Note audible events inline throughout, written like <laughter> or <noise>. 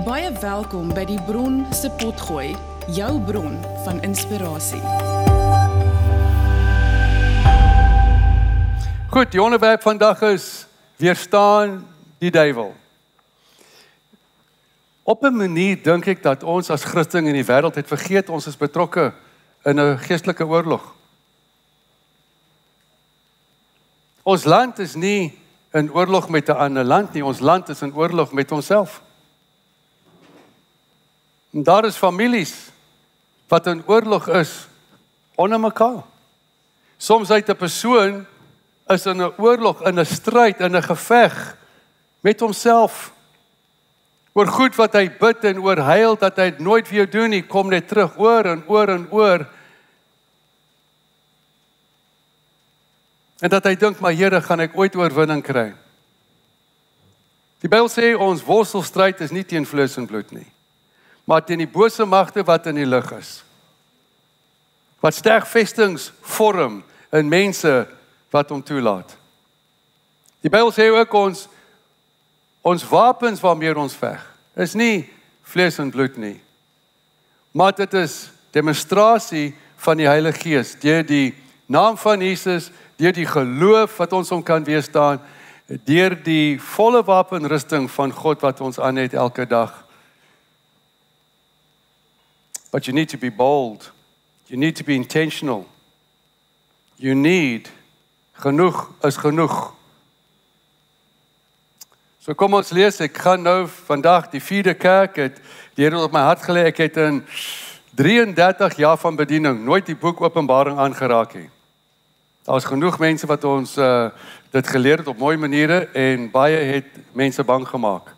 Baie welkom by die Bron se Potgooi, jou bron van inspirasie. Goed, die onderwerp vandag is weerstaan die duiwel. Op 'n manier dink ek dat ons as Christene in die wêreld het vergeet ons is betrokke in 'n geestelike oorlog. Ons land is nie in oorlog met 'n ander land nie, ons land is in oorlog met onsself. En daar is families wat in oorlog is onder mekaar. Soms uit 'n persoon is in 'n oorlog, in 'n stryd, in 'n geveg met homself. Oor goed wat hy bid en oor huil dat hy dit nooit vir jou doen nie, kom net terug oor en oor en oor. En dat hy dink maar Here, gaan ek ooit oorwinning kry? Die Bybel sê ons worstelstryd is nie teen vlees en bloed nie maar teen die bose magte wat in die lug is. Wat sterk vestings vorm in mense wat hom toelaat. Die Bybel sê ook ons ons wapens waarmee ons veg is nie vlees en bloed nie. Maar dit is demonstrasie van die Heilige Gees deur die naam van Jesus, deur die geloof wat ons hom kan weerstaan, deur die volle wapenrusting van God wat ons aan het elke dag. But you need to be bold. You need to be intentional. You need genoeg is genoeg. So kom ons lees, ek gaan nou vandag die vierde kerk het die Here op my hart gelê. Ek het in 33 jaar van bediening nooit die boek Openbaring aangeraak nie. Daar's genoeg mense wat ons uh dit geleer het op mooi maniere en baie het mense bang gemaak.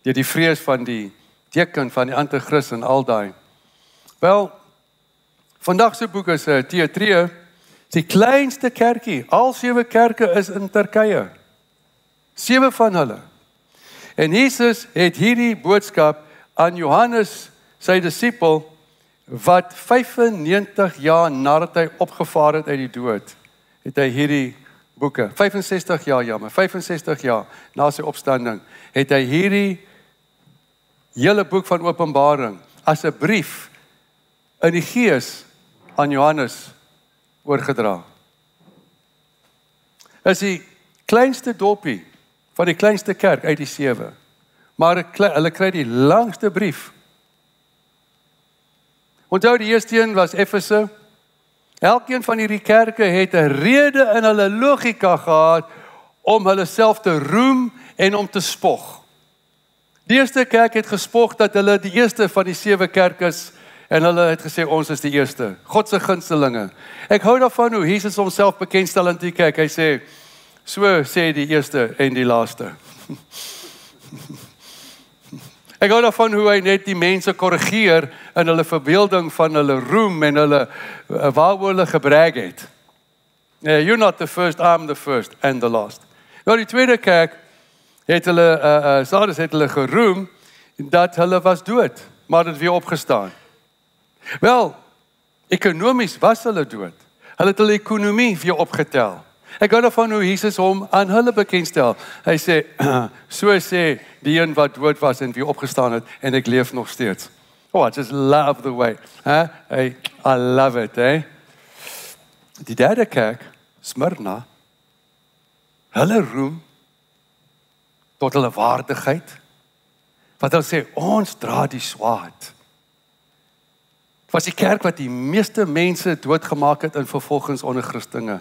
Deur die vrees van die teken van die anti-kris en al daai. Wel, vandag se boek is 'n uh, teatree, die kleinste kerkie. Al sewe kerke is in Turkye. Sewe van hulle. En Jesus het hierdie boodskap aan Johannes, sy disipel, wat 95 jaar nadat hy opgevaar het uit die dood, het hy hierdie boeke, 65 jaar ja, maar 65 jaar na sy opstanding, het hy hierdie hele boek van Openbaring as 'n brief in die gees aan Johannes oorgedra. Is die kleinste dopie van die kleinste kerk uit die sewe. Maar hulle kry die langste brief. Onthou die eerste een was Efese. Elkeen van hierdie kerke het 'n rede in hulle logika gehad om hulle self te roem en om te spog. Die eerste kerk het gespog dat hulle die eerste van die sewe kerke is en hulle het gesê ons is die eerste. God se gunstelinge. Ek hou daarvan hoe Jesus homself bekendstel in die kerk. Hy sê so sê die eerste en die laaste. <laughs> Ek hou daarvan hoe hy net die mense korrigeer in hulle verbeelding van hulle roem en hulle eh, waaroor hulle gebrek het. Yeah, you're not the first, I'm the first and the last. Nou die tweede kerk het hulle uh uh Sardes het hulle geroem dat hulle was dood, maar het weer opgestaan. Wel, ekonomies was hulle dood. Hulle het hulle ekonomie weer opgetel. Ek gou daarvan hoe Jesus hom aan hulle bekendstel. Hy sê <clears throat> so sê die een wat dood was en weer opgestaan het en ek leef nog steeds. Oh, I just love the way. Huh? I I love it, eh? Die derde kerk, Smyrna, hulle roem tot hulle waardigheid. Wat hulle sê, ons dra die swaard. Was die kerk wat die meeste mense doodgemaak het in vervolgings onder Christene.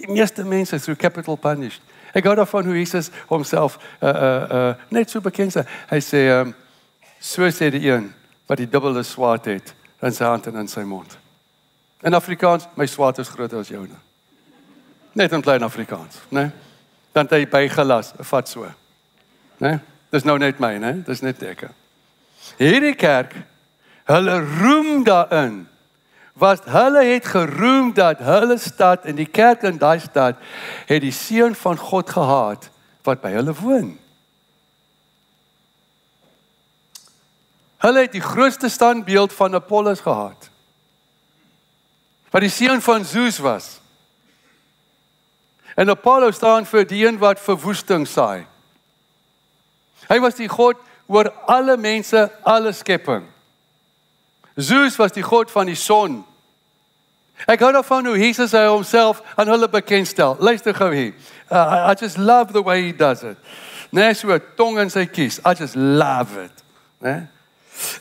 Die meeste mense through capital punished. Ek gou daarvan hoe Jesus homself uh uh uh net so bekend sê. Hy sê um so sê die een wat die dubbele swaard het in sy hand en in sy mond. In Afrikaans, my swaard is groter as joune. Net in klein Afrikaans, né? Nee? Dan het hy bygelas, vat so né? Dis nou net my, né? Dis net ek. Hierdie kerk, hulle roem daarin. Was hulle het geroem dat hulle stad en die kerk in daai stad het die seun van God gehad wat by hulle woon. Hulle het die grootste standbeeld van Apollos gehad. Wat die seun van Zeus was. En Apollo staan vir die een wat verwoesting saai. Hy was die god oor alle mense, alle skepping. Zeus was die god van die son. Ek hou daarvan hoe Jesus hy homself aan hulle bekendstel. Luister gou hier. Uh, I just love the way he does it. Net so tong in sy kies. I just love it. Né?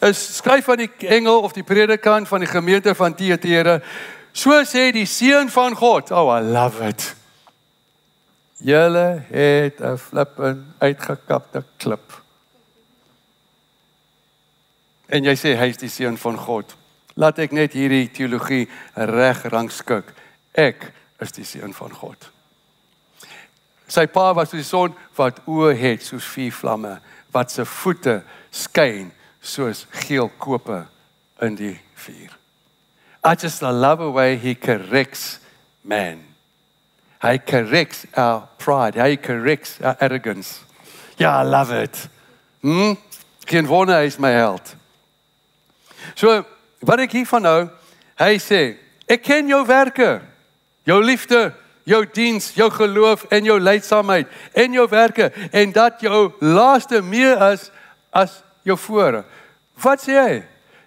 Is skryf van die engel of die predikant van die gemeente van Thyatira. So sê die seun van God. Oh, I love it. Julle het 'n flippin uitgekapte klip. En jy sê hy is die seun van God. Laat ek net hierdie teologie reg rangskik. Ek is die seun van God. Sy pa was die son wat oë het soos vuur vlamme, wat se voete skyn soos geel kope in die vuur. I just love the way he corrects man. Hy corrects our pride. Hy corrects our arrogance. Ja, I love it. Hm? Geen wonder hy is my held. So, wat ek hiervan nou, hy sê, ek ken jou werke, jou liefde, jou diens, jou geloof en jou leidsaamheid en jou werke en dat jou laaste meer is as jou voorre. Wat sê hy?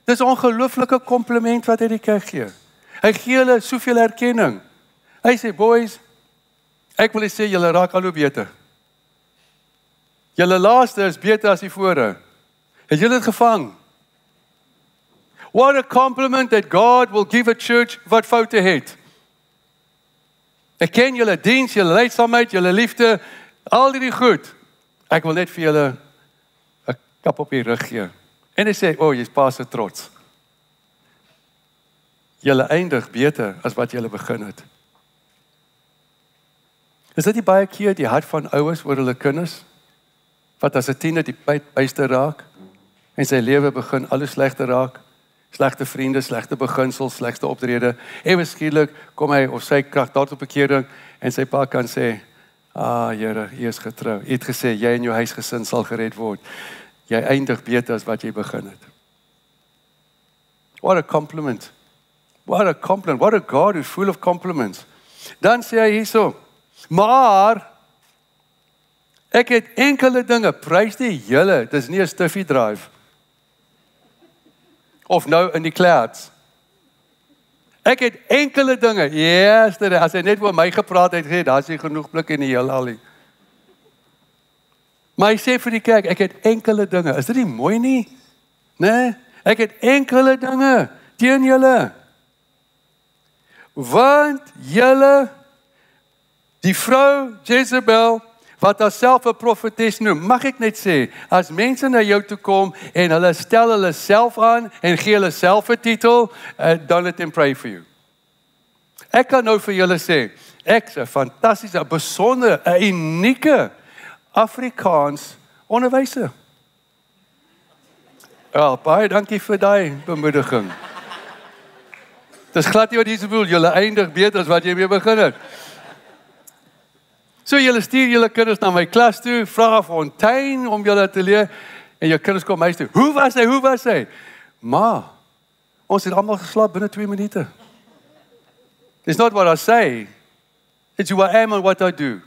Dis 'n ongelooflike kompliment wat hy die kerk gee. Hy gee hulle soveel erkenning. Hy sê, "Boys, Ek wil sê julle raak al hoe beter. Julle laaste is beter as die voorre. Het julle dit gevang? What a compliment that God will give a church wat foute het. Ek ken julle diens, julle leidsaamheid, julle liefde, al die goed. Ek wil net vir julle 'n kap op die rug gee. En hy sê, "O, oh, jy's pas se trots." Julle eindig beter as wat julle begin het. Is dit nie baie keer die hart van ouers oor hulle kinders wat as 'n tiener die byste raak en sy lewe begin alles slegter raak? Slegte vriende, slegte beginsels, slegte optrede. En miskien kom hy of sy krag daar tot bekering en sy pa kan sê: "Ah, Here, U is getrou. U het gesê jy en jou huisgesin sal gered word. Jy eindig beter as wat jy begin het." What a compliment. What a compliment. What a God who's full of compliments. Dan sê hy hierso: Maar ek het enkele dinge, prys die hele, dis nie 'n stiffy drive of nou in die clouds. Ek het enkele dinge. Yes, dit as hy net oor my gepraat het, gesê daar's nie genoeg blik in die heelal nie. Maar hy sê vir die kerk, ek het enkele dinge. Is dit nie mooi nie? Né? Nee? Ek het enkele dinge teen julle. Want julle Die vrou Jezebel wat haarself 'n profetes noem, mag ek net sê, as mense na jou toe kom en hulle stel hulle self aan en gee hulle self 'n titel, uh, don't let them pray for you. Ek kan nou vir julle sê, ek's 'n fantastiese, besondere, 'n unieke Afrikaans onderwyser. Ja, baie dankie vir daai bemoediging. Dis glad nie wat jy bedoel, jy eindig beter as wat jy mee begin het. So julle stuur julle kinders na my klas toe, vra Fontaine om julle te leer en jou kinders kom huis toe. Hoe was hy? Hoe was hy? Ma, ons het almal geslaap binne 2 minute. It's not what I say. It's who I am and what I do.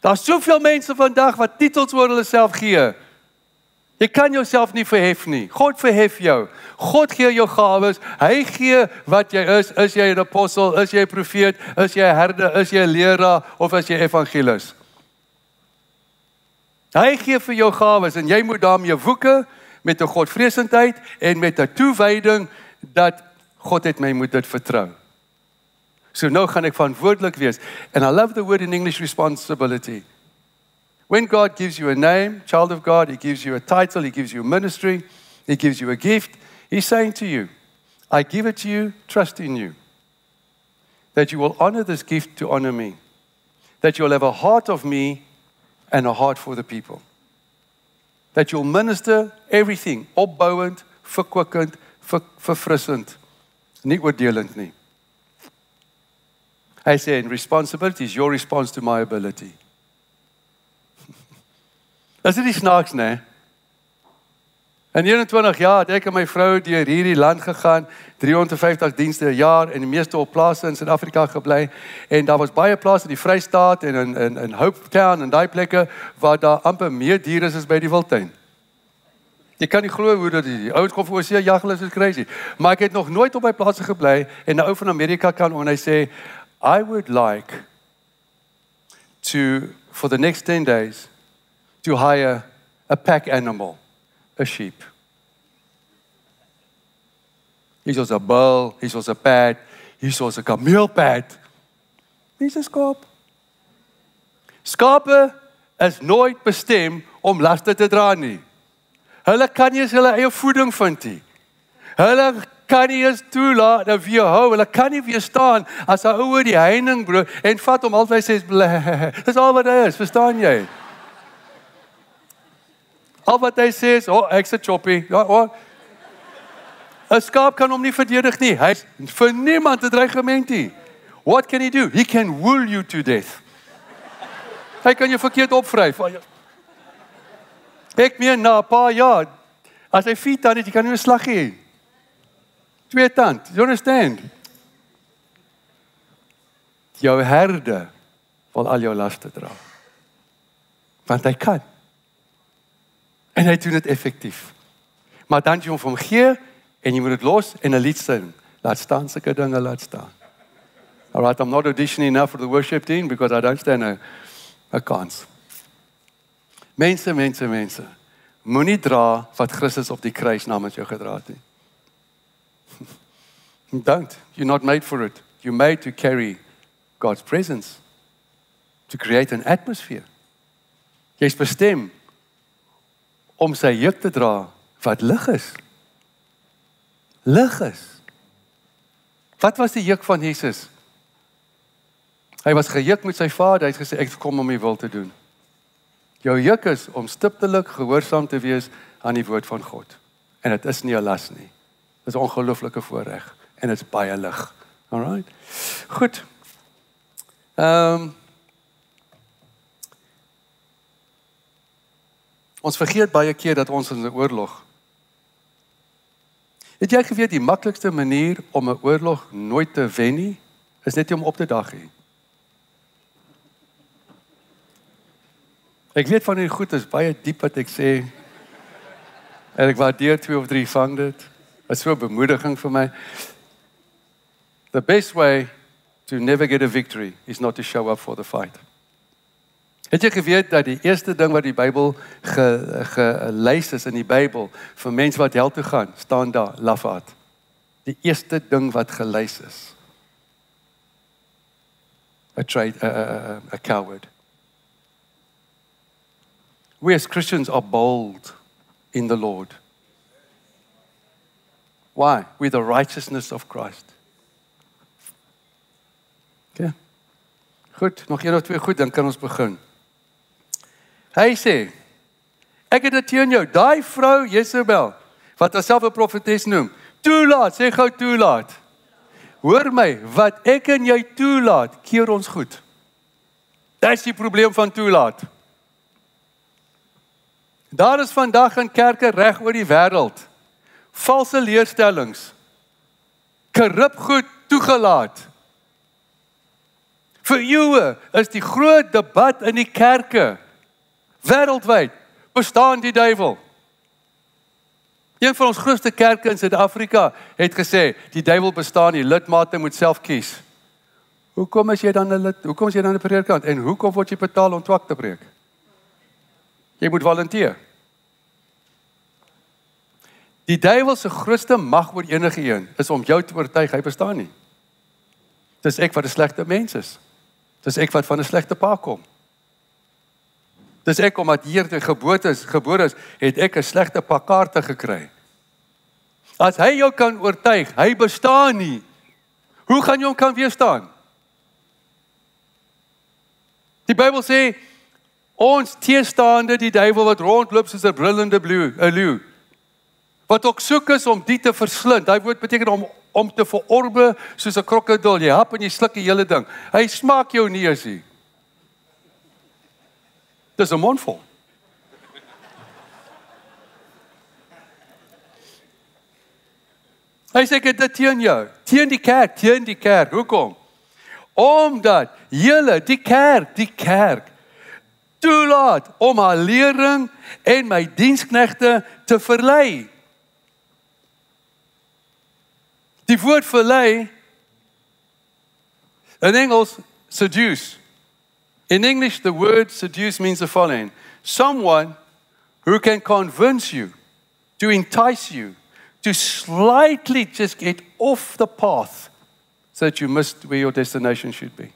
Daar's soveel mense vandag wat titels oor hulle self gee. Jy kan jouself nie verhef nie. God verhef jou. God gee jou gawes. Hy gee wat jy is. Is jy 'n apostel? Is jy 'n profeet? Is jy 'n herder? Is jy 'n leraar of is jy evangelis? Hy gee vir jou gawes en jy moet daarmee woeke met 'n Godvreesendheid en met 'n toewyding dat God het my moet dit vertrou. So nou gaan ek verantwoordelik wees. And I love the word in English responsibility. When God gives you a name, child of God, He gives you a title, He gives you a ministry, He gives you a gift, He's saying to you, I give it to you, trust in you. That you will honor this gift to honor me. That you'll have a heart of me and a heart for the people. That you'll minister everything, opbouwend, verkwikkend, ver, verfrissend, nie oordelend nie. Hy sê in responsibility is your response to my ability. Is dit nie snaaks nê? In 21 jaar het ek en my vrou deur hierdie land gegaan, 350 dienste 'n jaar en die meeste op plase in Suid-Afrika gebly en daar was baie plase in die Vrystaat en in in in Hope Town en daai plekke waar daar amper meer diere is as by die wildtuin. Jy kan nie glo hoe dat die ouens kom voor see jag hulle is crazy. Maar ek het nog nooit op my plase gebly en 'n ou van Amerika kan en hy sê I would like to for the next 10 days to hire a pack animal, a sheep. Hier is 'n bull, hier is 'n pad, hier is 'n kameelpad. Dis 'n skaap. Skape is nooit bestem om laste te dra nie. Hulle kan nie hulle eie voeding vind nie. Hulle kan nie eens toelaat dat wie hou, hulle kan nie weer staan as 'n ouer die heining bro en vat hom altyd sê <laughs> dis al wat hy is, verstaan jy? Al wat hy sê is, "O, oh, ek's 'n choppy." Ja, o. Oh. 'n Skaap kan hom nie verdedig nie. Hy vir niemand 'n dreigement nie. What can he do? He can wool you to death. Hy kan jou verkeerd opvryf. Ek meen na 'n paar jaar as hy fiet dan jy kan nie 'n slag hê. Twee tand. You understand? Jou herde wil al jou laste dra. Want hy kan. En hy doen dit effektief. Maar dan jy hom van gee en jy moet dit los en 'n lied sing. Laat staan sulke dinge laat staan. All right, I'm not auditioning now for the worship team because I don't stand a a kans. Mense, mense, mense. Moenie dra wat Christus op die kruis namens jou gedra het nie. <laughs> Don't. You're not made for it. You're made to carry God's presence. To create an atmosphere. Jy's bestem om sy juk te dra wat lig is. Lig is. Wat was die juk van Jesus? Hy was gejuk met sy Vader. Hy het gesê ek kom om u wil te doen. Jou juk is om stiptelik gehoorsaam te wees aan die woord van God. En dit is nie 'n las nie. Dit is 'n ongelooflike voorreg en dit is baie lig. Alraai. Goed. Ehm um, Ons vergeet baie keer dat ons in 'n oorlog. Het jy geweet die maklikste manier om 'n oorlog nooit te wen nie, is net om op te dag hê. Ek weet van hierdie goed is baie diep wat ek sê. En ek waardeer twee of drie vang dit. Dit is so 'n bemoediging vir my. The best way to never get a victory is not to show up for the fight. Het jy geweet dat die eerste ding wat die Bybel gelys is in die Bybel vir mense wat hel toe gaan, staan daar lafaat. Die eerste ding wat gelys is. A trade a, a, a, coward. We as Christians are bold in the Lord. Why? With the righteousness of Christ. Okay. Goed, nog een of twee goed dan kan ons begin. Hy sê ek het dit teen jou, daai vrou Jezebel wat haarself 'n profetes noem. Toelaat, sê gou toelaat. Hoor my, wat ek en jy toelaat, keer ons goed. Dis die probleem van toelaat. Daar is vandag in kerke reg oor die wêreld valse leerstellings. Korrup goed toegelaat. Vir eeue is die groot debat in die kerke wêreldwyd bestaan die duiwel. Een van ons grootste kerke in Suid-Afrika het gesê die duiwel bestaan nie, lidmate moet self kies. Hoekom is jy dan 'n lid? Hoekom is jy dan 'n predikant en hoekom word jy betaal om twak te preek? Jy moet volunteer. Die duiwel se grootste mag oor enige een is om jou te oortuig hy bestaan nie. Dis ek wat 'n slegte mens is. Dis ek wat van 'n slegte pa kom. Dis ek omdat hier te geboorte is, gebore is, het ek 'n slegte pa kaarte gekry. As hy jou kan oortuig hy bestaan nie, hoe gaan jy hom kan weerstaan? Die Bybel sê ons teestaande die duiwel wat rondloop soos 'n brullende blou, 'n leeu wat ook soek is om dit te verslind. Daai woord beteken om om te verorbe soos 'n krokodil. Jy hap en jy sluk die hele ding. Hy smaak jou hy. Dis 'n mondvol. Hy sê dit teen jou, teen die kerk, teen die kerk. Hoekom? Omdat julle die kerk, die kerk toelaat om haar leerling en my diensknegte te verlei. Die woord verlei in Engels seduce. In English the word seduce means the following: someone who can convince you, to entice you, to slightly just get off the path so that you missed where your destination should be.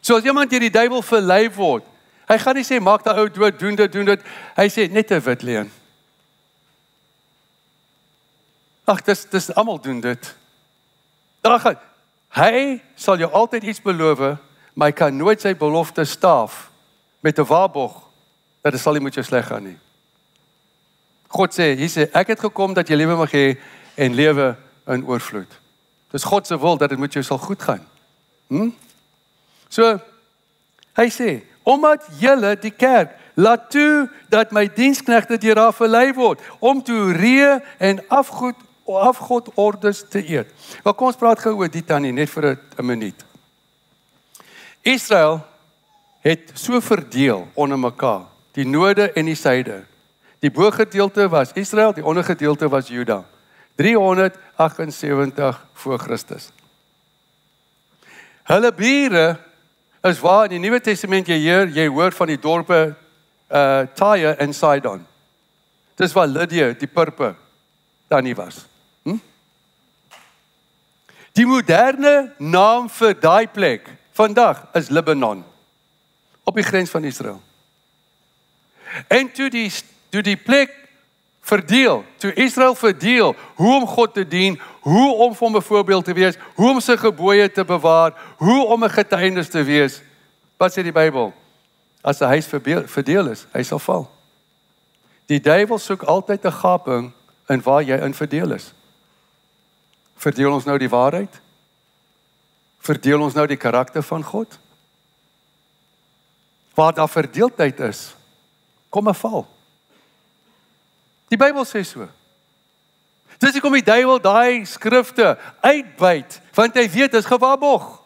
So as iemand deur die duiwel verlei word, hy gaan nie sê maak daai ou dood, doen dit, doen dit. Hy sê net 'n wit leuen. Ag, dis dis almal doen dit. Dan gaan hy sal jou altyd iets beloof, maar hy kan nooit sy belofte staaf met 'n waarborg dat dit sal nie met jou sleg gaan nie. God sê, hy sê ek het gekom dat jy lewe mag hê en lewe in oorvloed. Dis God se wil dat dit met jou sal goed gaan. Hm? So hy sê, omdat julle die kerk laat toe dat my diensknegte deur haar verlei word om toe reë en afgoed afgod ordes te eet. Maar kom ons praat gou oor dit dan net vir 'n minuut. Israel het so verdeel onder mekaar, die noorde en die suide. Die bogedeelte was Israel, die ondergedeelte was Juda. 378 voor Christus. Hulle bure is waar in die Nuwe Testament jy hier jy hoor van die dorpe uh Tyre en Sidon. Dis waar Lydia die purper dan nie was. Die moderne naam vir daai plek vandag is Libanon op die grens van Israel. En toe die toe die plek verdeel, toe Israel verdeel hoe om God te dien, hoe om hom 'n voorbeeld te wees, hoe om sy gebooie te bewaar, hoe om 'n getuienis te wees. Wat sê die Bybel? As 'n huis verdeel is, hy sal val. Die duiwel soek altyd 'n gaping in waar jy in verdeel is. Verdeel ons nou die waarheid? Verdeel ons nou die karakter van God? Waar daar verdeeldheid is, kom 'n val. Die Bybel sê so. Dis hoekom die duiwel daai skrifte uitbuit, want hy weet dit is gewaarborg.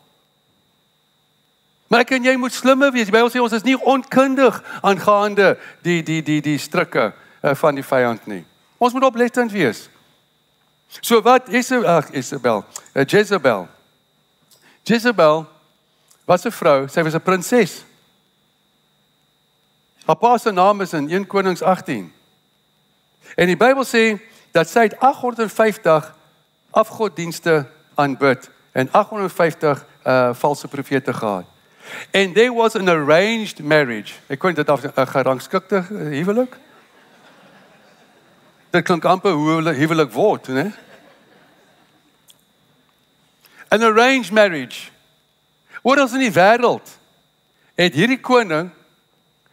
Maar ek en jy moet slimmer wees. Die Bybel sê ons is nie onkundig aangaande die die die die strikke uh, van die vyand nie. Ons moet oplettend wees. So wat is ag Isabel, uh, Jezebel. Jezebel was 'n vrou, sy was 'n prinses. Haar pa se naam is in 1 Konings 18. En die Bybel sê dat sy 850 afgoddienste aanbid en 850 uh valse profete gehad. And there was an arranged marriage. Ek kon dit af 'n gerangskikte huwelik. Dit klink amper hoe hulle huwelik word, né? An arranged marriage. Wat ons in die wêreld het hierdie koning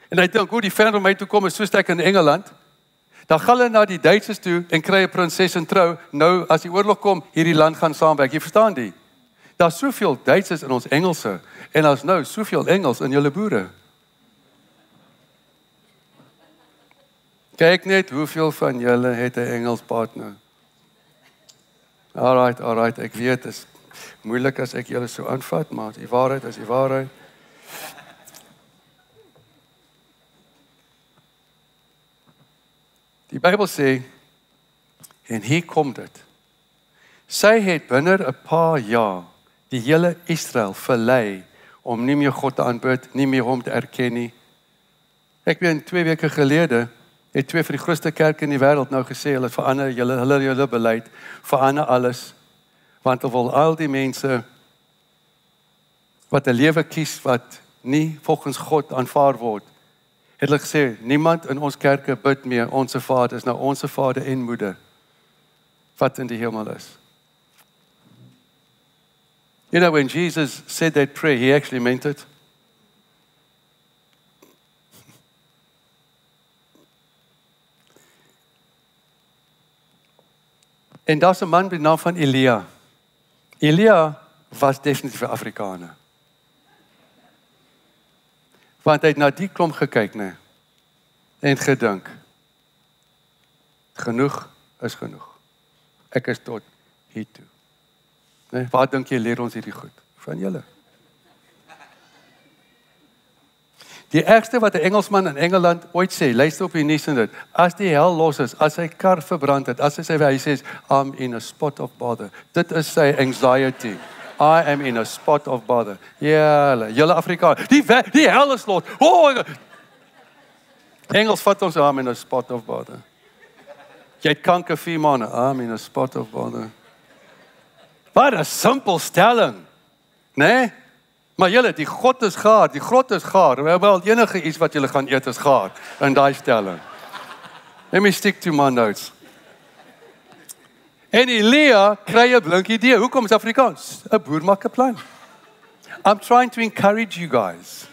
en hy dink hoe die ver om my toe kom is so sterk in Engeland. Dan gaan hulle na die Duitsers toe en kry 'n prinses en trou. Nou as die oorlog kom, hierdie land gaan saamwerk. Jy verstaan dit? Daar's soveel Duitsers in ons Engelse en daar's nou soveel Engels in julle boere. Kyk net hoeveel van julle het 'n Engels partner. Alright, alright, ek weet dit is moeilik as ek julle so aanvat, maar die waarheid is die waarheid. Die Bybel sê en hier kom dit. Sy het binne 'n paar jaar die hele Israel verlei om nie meer God te aanbid, nie meer hom te erken nie. Ek weet 2 weke gelede het twee van die grootste kerke in die wêreld nou gesê hulle verander hulle hulle hulle beleid, verander alles want hulle wil al die mense wat 'n lewe kies wat nie volgens God aanvaar word het hulle gesê niemand in ons kerke bid meer ons se Vader is nou ons se Vader en Moeder wat in die hemel is. You know when Jesus said that prayer he actually meant it. En daar's 'n man met die naam van Elia. Elia was definitief 'n Afrikaner. Want hy het na die klomp gekyk nê en gedink genoeg is genoeg. Ek is tot hier toe. Nê wat dink jy leer ons hierdie goed? Van julle Die ergste wat 'n Engelsman in Engeland ooit sê, luister op die nuus en dit, as die hel los is, as sy kar verbrand het, as hy sê hy sê I'm in a spot of bother. Dit is sy anxiety. I am in a spot of bother. Ja, julle Afrikaans. Die die hel is los. Oh, Engels vat ons I'm in a spot of bother. Jy het kanker vier maande. I'm in a spot of bother. Wat 'n simpel stelling. Né? Nee? Maar julle, die God is gaar, die grot is gaar. Wel enige iets wat julle gaan eet is gaar in daai stelling. Let me stick to my notes. En Elia kry 'n blink idee. Hoekom is Afrikaans? 'n Boer maak 'n plan. I'm trying to encourage you guys.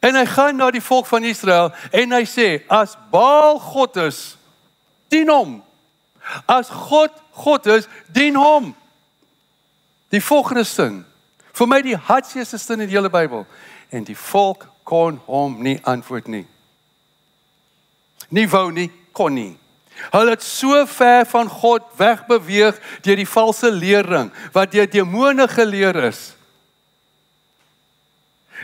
En hy gaan na die volk van Israel en hy sê as Baal God is, dien hom. As God God is, dien hom. Die volgende sin. Vir my die hartseerste sin in die hele Bybel. En die volk kon hom nie antwoord nie. Nie wou nie, kon nie. Hulle het so ver van God wegbeweeg deur die valse lering wat deur demone geleer is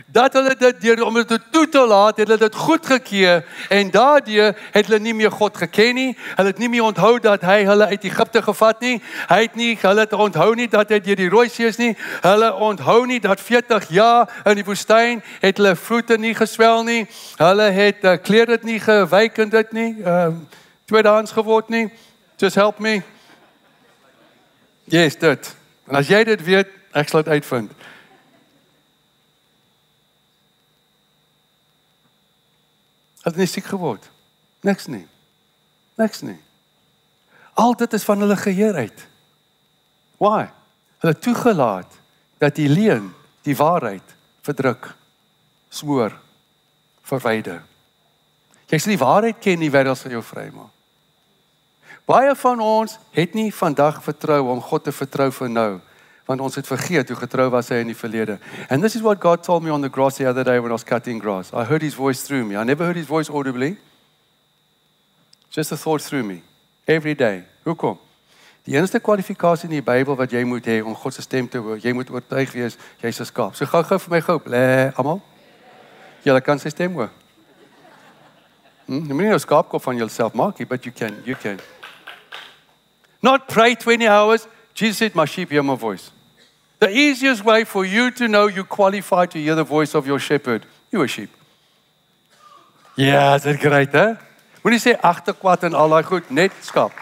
dat hulle dit deur om dit toe te laat, het hulle dit goed gekeer en daardeur het hulle nie meer God geken nie. Hulle het nie meer onthou dat hy hulle uit Egipte gevat nie. Hy het nie hulle het onthou nie dat hy deur die Rooi See is nie. Hulle onthou nie dat 40 jaar in die woestyn het hulle voete nie geswel nie. Hulle het uh, klere dit nie gewyk en dit nie. Ehm uh, tweedehands geword nie. Just help me. Yes, dit. En as jy dit weet, ek sal dit uitvind. Het nie siek geword. Niks nie. Niks nie. Al dit is van hulle geheer uit. Why? Hulle toegelaat dat die leuen die waarheid verdruk, smoor, verwyder. Jy sê die waarheid ken nie wêreld sal jou vrymaak. Baie van ons het nie vandag vertrou om God te vertrou vir nou want ons het vergeet hoe getrou was hy in die verlede. And this is what God told me on the grass the other day when I was cutting grass. I heard his voice through me. I never heard his voice audibly. Just a thought through me every day. Hoekom? Die enigste kwalifikasie in die Bybel wat jy moet hê om God se stem te hoor, jy moet oortuig wees jy's 'n skaap. So gou-gou vir my gou, lê almal. Jy kan sy stem hoor. Hm, jy moet nie 'n skaapkop van jouself maak nie, but you can, you can. Not pray 20 hours. Jesus said, "My sheep hear my voice." The easiest way for you to know you qualify to hear the voice of your shepherd, you a sheep. Ja, dit great, hè? Moenie sê agterkwad en al daai goed, net skaap.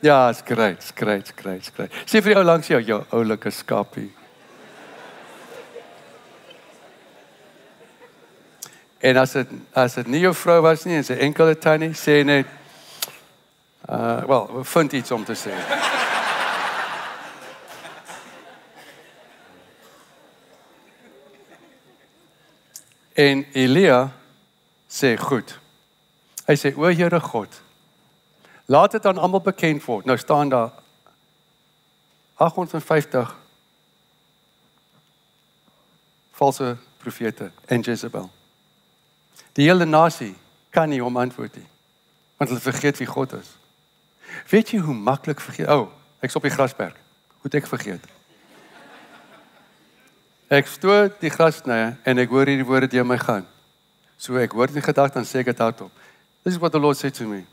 Ja, it's great, it's great, it's great, it's great. Sê vir die ou langs jou, jou oulike skapie. En as dit as dit nie jou vrou was nie en sy enkele tannie sê net uh well, vind iets om te sê. En Elia sê goed. Hy sê o Here God, laat dit aan almal bekend word. Nou staan daar 850 valse profete en Jezebel. Die hele nasie kan nie hom antwoord nie. Want hulle vergeet wie God is. Weet jy hoe maklik vergeet? O, oh, ek's op die grasberg. Hoe het ek vergeet? Ek stoot die grasnye en ek hoor hierdie woorde deur my gaan. So ek hoor die gedagte dan sê ek dit hardop. This is what the Lord said to me.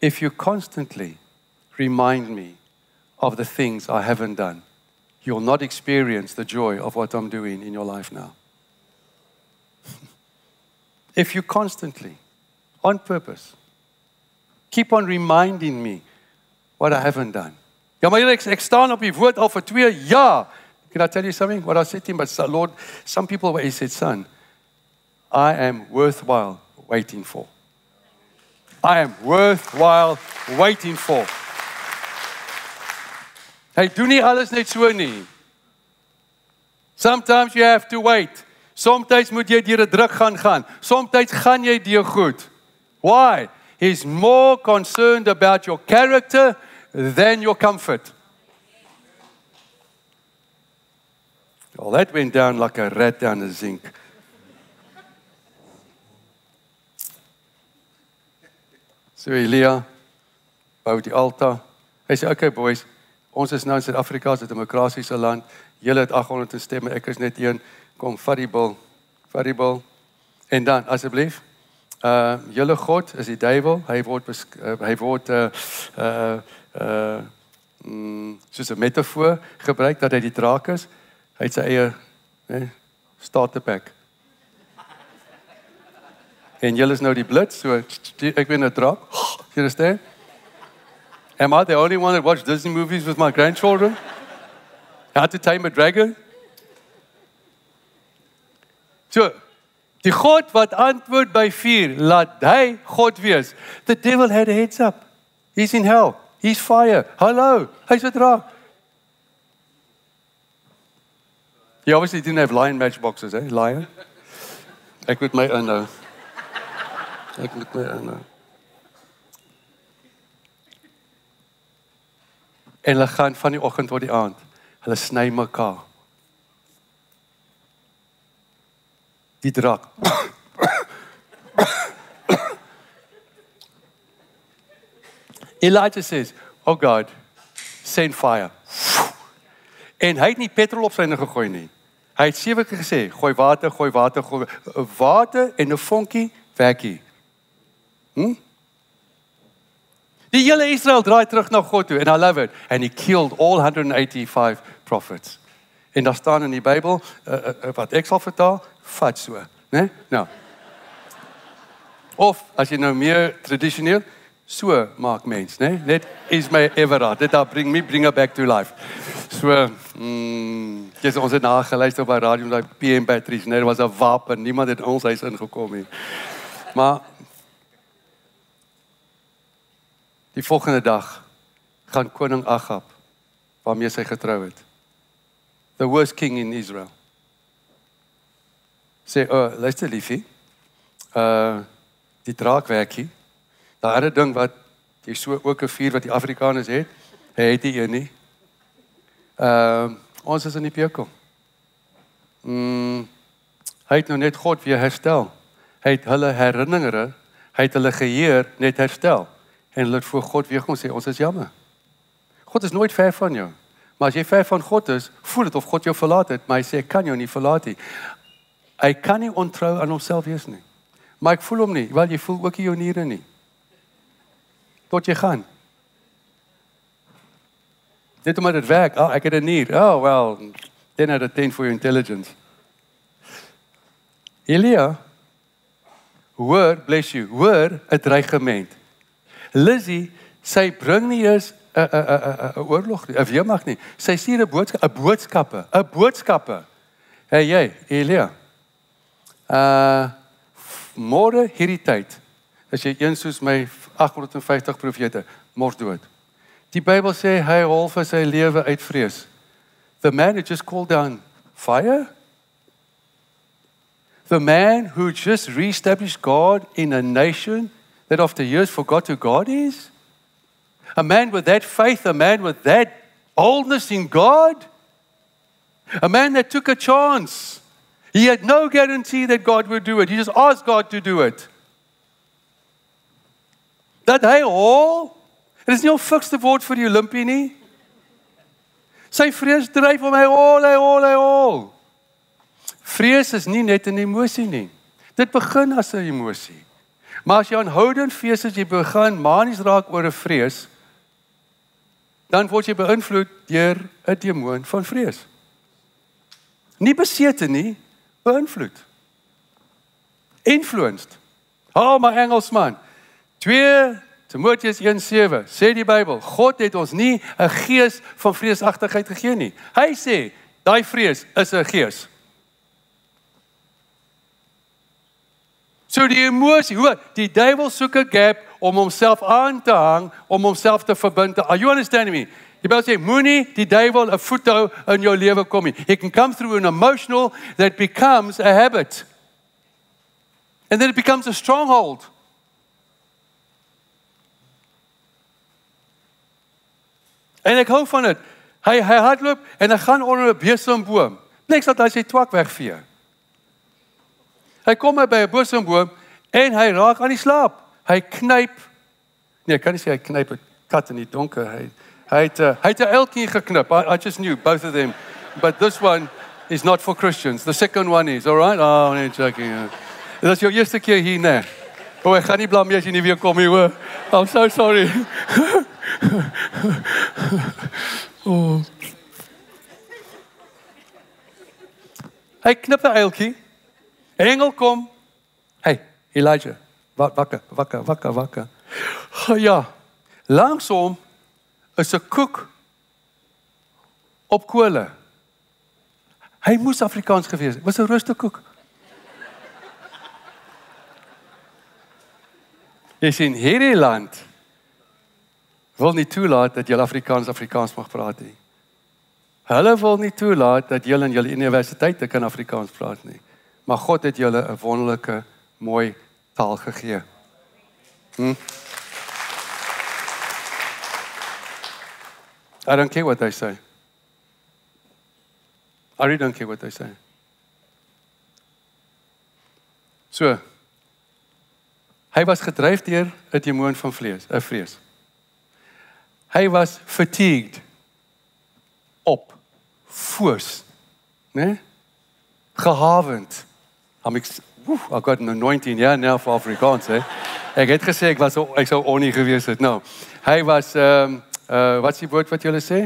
If you constantly remind me of the things I haven't done, you'll not experience the joy of what I'm doing in your life now. <laughs> if you constantly, on purpose, keep on reminding me what I haven't done, Ja, maar ek ek staan op die woord al vir 2 jaar. Can I tell you something? What I said to him, but Lord, some people where he said, son, I am worthwhile waiting for. I am worthwhile waiting for. Hy doen nie alles net so nie. Sometimes you have to wait. Sometimes moet jy deur 'n druk gaan gaan. Sometimes gaan jy deur goed. Why? He's more concerned about your character than your comfort. Well, that went down like a rat down the zinc. So Elia bou die altaar. Hy sê, "Okay boys, Ons is nou in Suid-Afrika, 'n demokratiese land. Julle het 800 stemme, ek is net een. Kom, vat die bil. Vat die bil. En dan asseblief, uh julle God is die duiwel. Hy word uh, hy word uh uh uh mm, soos 'n metafoor gebruik dat hy die draak is. Hy het sy eie hè starter pack. En julle is nou die blits, so ek ben 'n draak. You understand? Am I the only one that watched Disney movies with my grandchildren? How to Tame a Dragon? So, die God wat antwoord by vuur, laat hy God wees. The devil had a heads up. He's in hell. He's fire. Hallo, hy's 'n draak. He obviously didn't have lion matchboxes, eh? Lion. Ek moet my inhou. Ek moet my inhou. En hulle gaan van die oggend tot die aand. Hulle sny mekaar. Die draak. Elijah says, "Oh God, send fire." En hy het nie petrol op syne gegooi nie. Hy het sewe keer gesê, "Gooi water, gooi water, gooi water en 'n vonkie wekkie." Hm? Die hele Israel draai terug na God toe en I love it and he killed all 185 prophets. En daar staan in die Bybel uh, uh, wat ek sal vertaal, vat so, né? Nou. Of as jy nou meer tradisioneel so maak mens, né? Net is my everard. Dit daar bring me bring her back to life. So, mm, jy's ons het na geluister op by radio daai PM batteries, né? Dit was 'n wapen. Niemand het ons huis ingekom nie. Maar Die volgende dag gaan koning Agab waarmee sy getrou het. The worst king in Israel. Sê, "O, uh, luister liefie. Uh die draakwerkie. Daardie ding wat jy so ook 'n vuur wat die Afrikaners het, hy het nie een nie. Ehm uh, ons is in die pekel. Mm, hy het nou net God weer herstel. Hy het hulle herinneringe, hy het hulle geheer net herstel en hulle het voor God weer kom sê ons is jammer. God is nooit ver van jou. Maar as jy ver van God is, voel dit of God jou verlaat het, maar hy sê ek kan jou nie verlaat nie. Hy kan nie ontrou aan homself wees nie. Maar ek voel hom nie, want jy voel ook nie jou niere nie. Tot jy gaan. Dit moet dit werk. Oh, ek het 'n nier. Oh, well, then at a 10 for your intelligence. Elia, hoor, bless you, hoor 'n dreigement. Lizzie, sy bring nie eens 'n 'n 'n 'n oorlog nie. Of jy mag nie. Sy stuur 'n boodskap, 'n boodskappe, 'n boodskappe. Hey jy, Elia. Uh môre hierdie tyd as jy een soos my 850 profete mors dood. Die Bybel sê hy hol vir sy lewe uit vrees. The man who just called down fire? The man who just reestablished God in a nation that after years forgot who God is? A man with that faith, a man with that boldness in God? A man that took a chance. He had no guarantee that God would do it. He just asked God to do it. Dat hy al Dit is nie 'n fikste woord vir die Olimpie nie. Sy vrees dryf hom hy al hy al hy al. Vrees is nie net 'n emosie nie. Dit begin as 'n emosie. Maar as jy aanhoudend fees as jy begin manies raak oor 'n vrees, dan word jy beïnvloed deur 'n demoon van vrees. Nie besete nie, beïnvloed. Influenced. Oh my Engelsman. 2 Timoteus 1:7 sê die Bybel, God het ons nie 'n gees van vreesagtigheid gegee nie. Hy sê, daai vrees is 'n gees. So die emosie, hoe die duiwel soek 'n gap om homself aan te hang, om homself te verbind. Are you understanding me? Die Bybel sê moenie die duiwel 'n voethou in jou lewe kom nie. He can come through an emotional that becomes a habit. And then it becomes a stronghold. En ek hou van dit. Hy hy hardloop en hy gaan onder 'n besemboom. Niks dat hy sy twak wegvee. Hy kom by 'n boomboom en hy raak aan die slaap. Hy knyp. Nee, kan nie sê hy knyp 'n kat in die donker. Hy Hy het uh, hy het 'n elkie geknip. I, I just knew both of them. But this one is not for Christians. The second one is. All right? Oh, nee, joking. Uh. Dit is jou eerste keer hier, né? O, ek gaan nie blameer as jy nie weer kom nie, hoor. I'm so sorry. <laughs> oh. Hy knip 'n uiltjie. Engel kom. Hey, Elijah. Wat wakker, wakker, wakker, wakker. Ja. Langs hom is 'n koek op kole. Hy moes Afrikaans gewees het. Was 'n roosterkoek. Jy sien hierdie land wil nie toelaat dat jy Afrikaans Afrikaans mag praat nie. Hulle wil nie toelaat dat jy in jou universiteite kan Afrikaans praat nie. Maar God het julle 'n wonderlike mooi taal gegee. Hm? I don't care what they say. I really don't care what they say. So. Hy was gedryf deur 'n demoon van vlees, 'n vrees. Hy was fatigued op foos, né? Nee? Gehavend. I'm ex- Ooh, I got an anointing yeah now for Afrikaans, hè. Ek het gesê ek was ek sou onie gewees het. Nou, hy was ehm um, uh wat's die woord wat jy sê?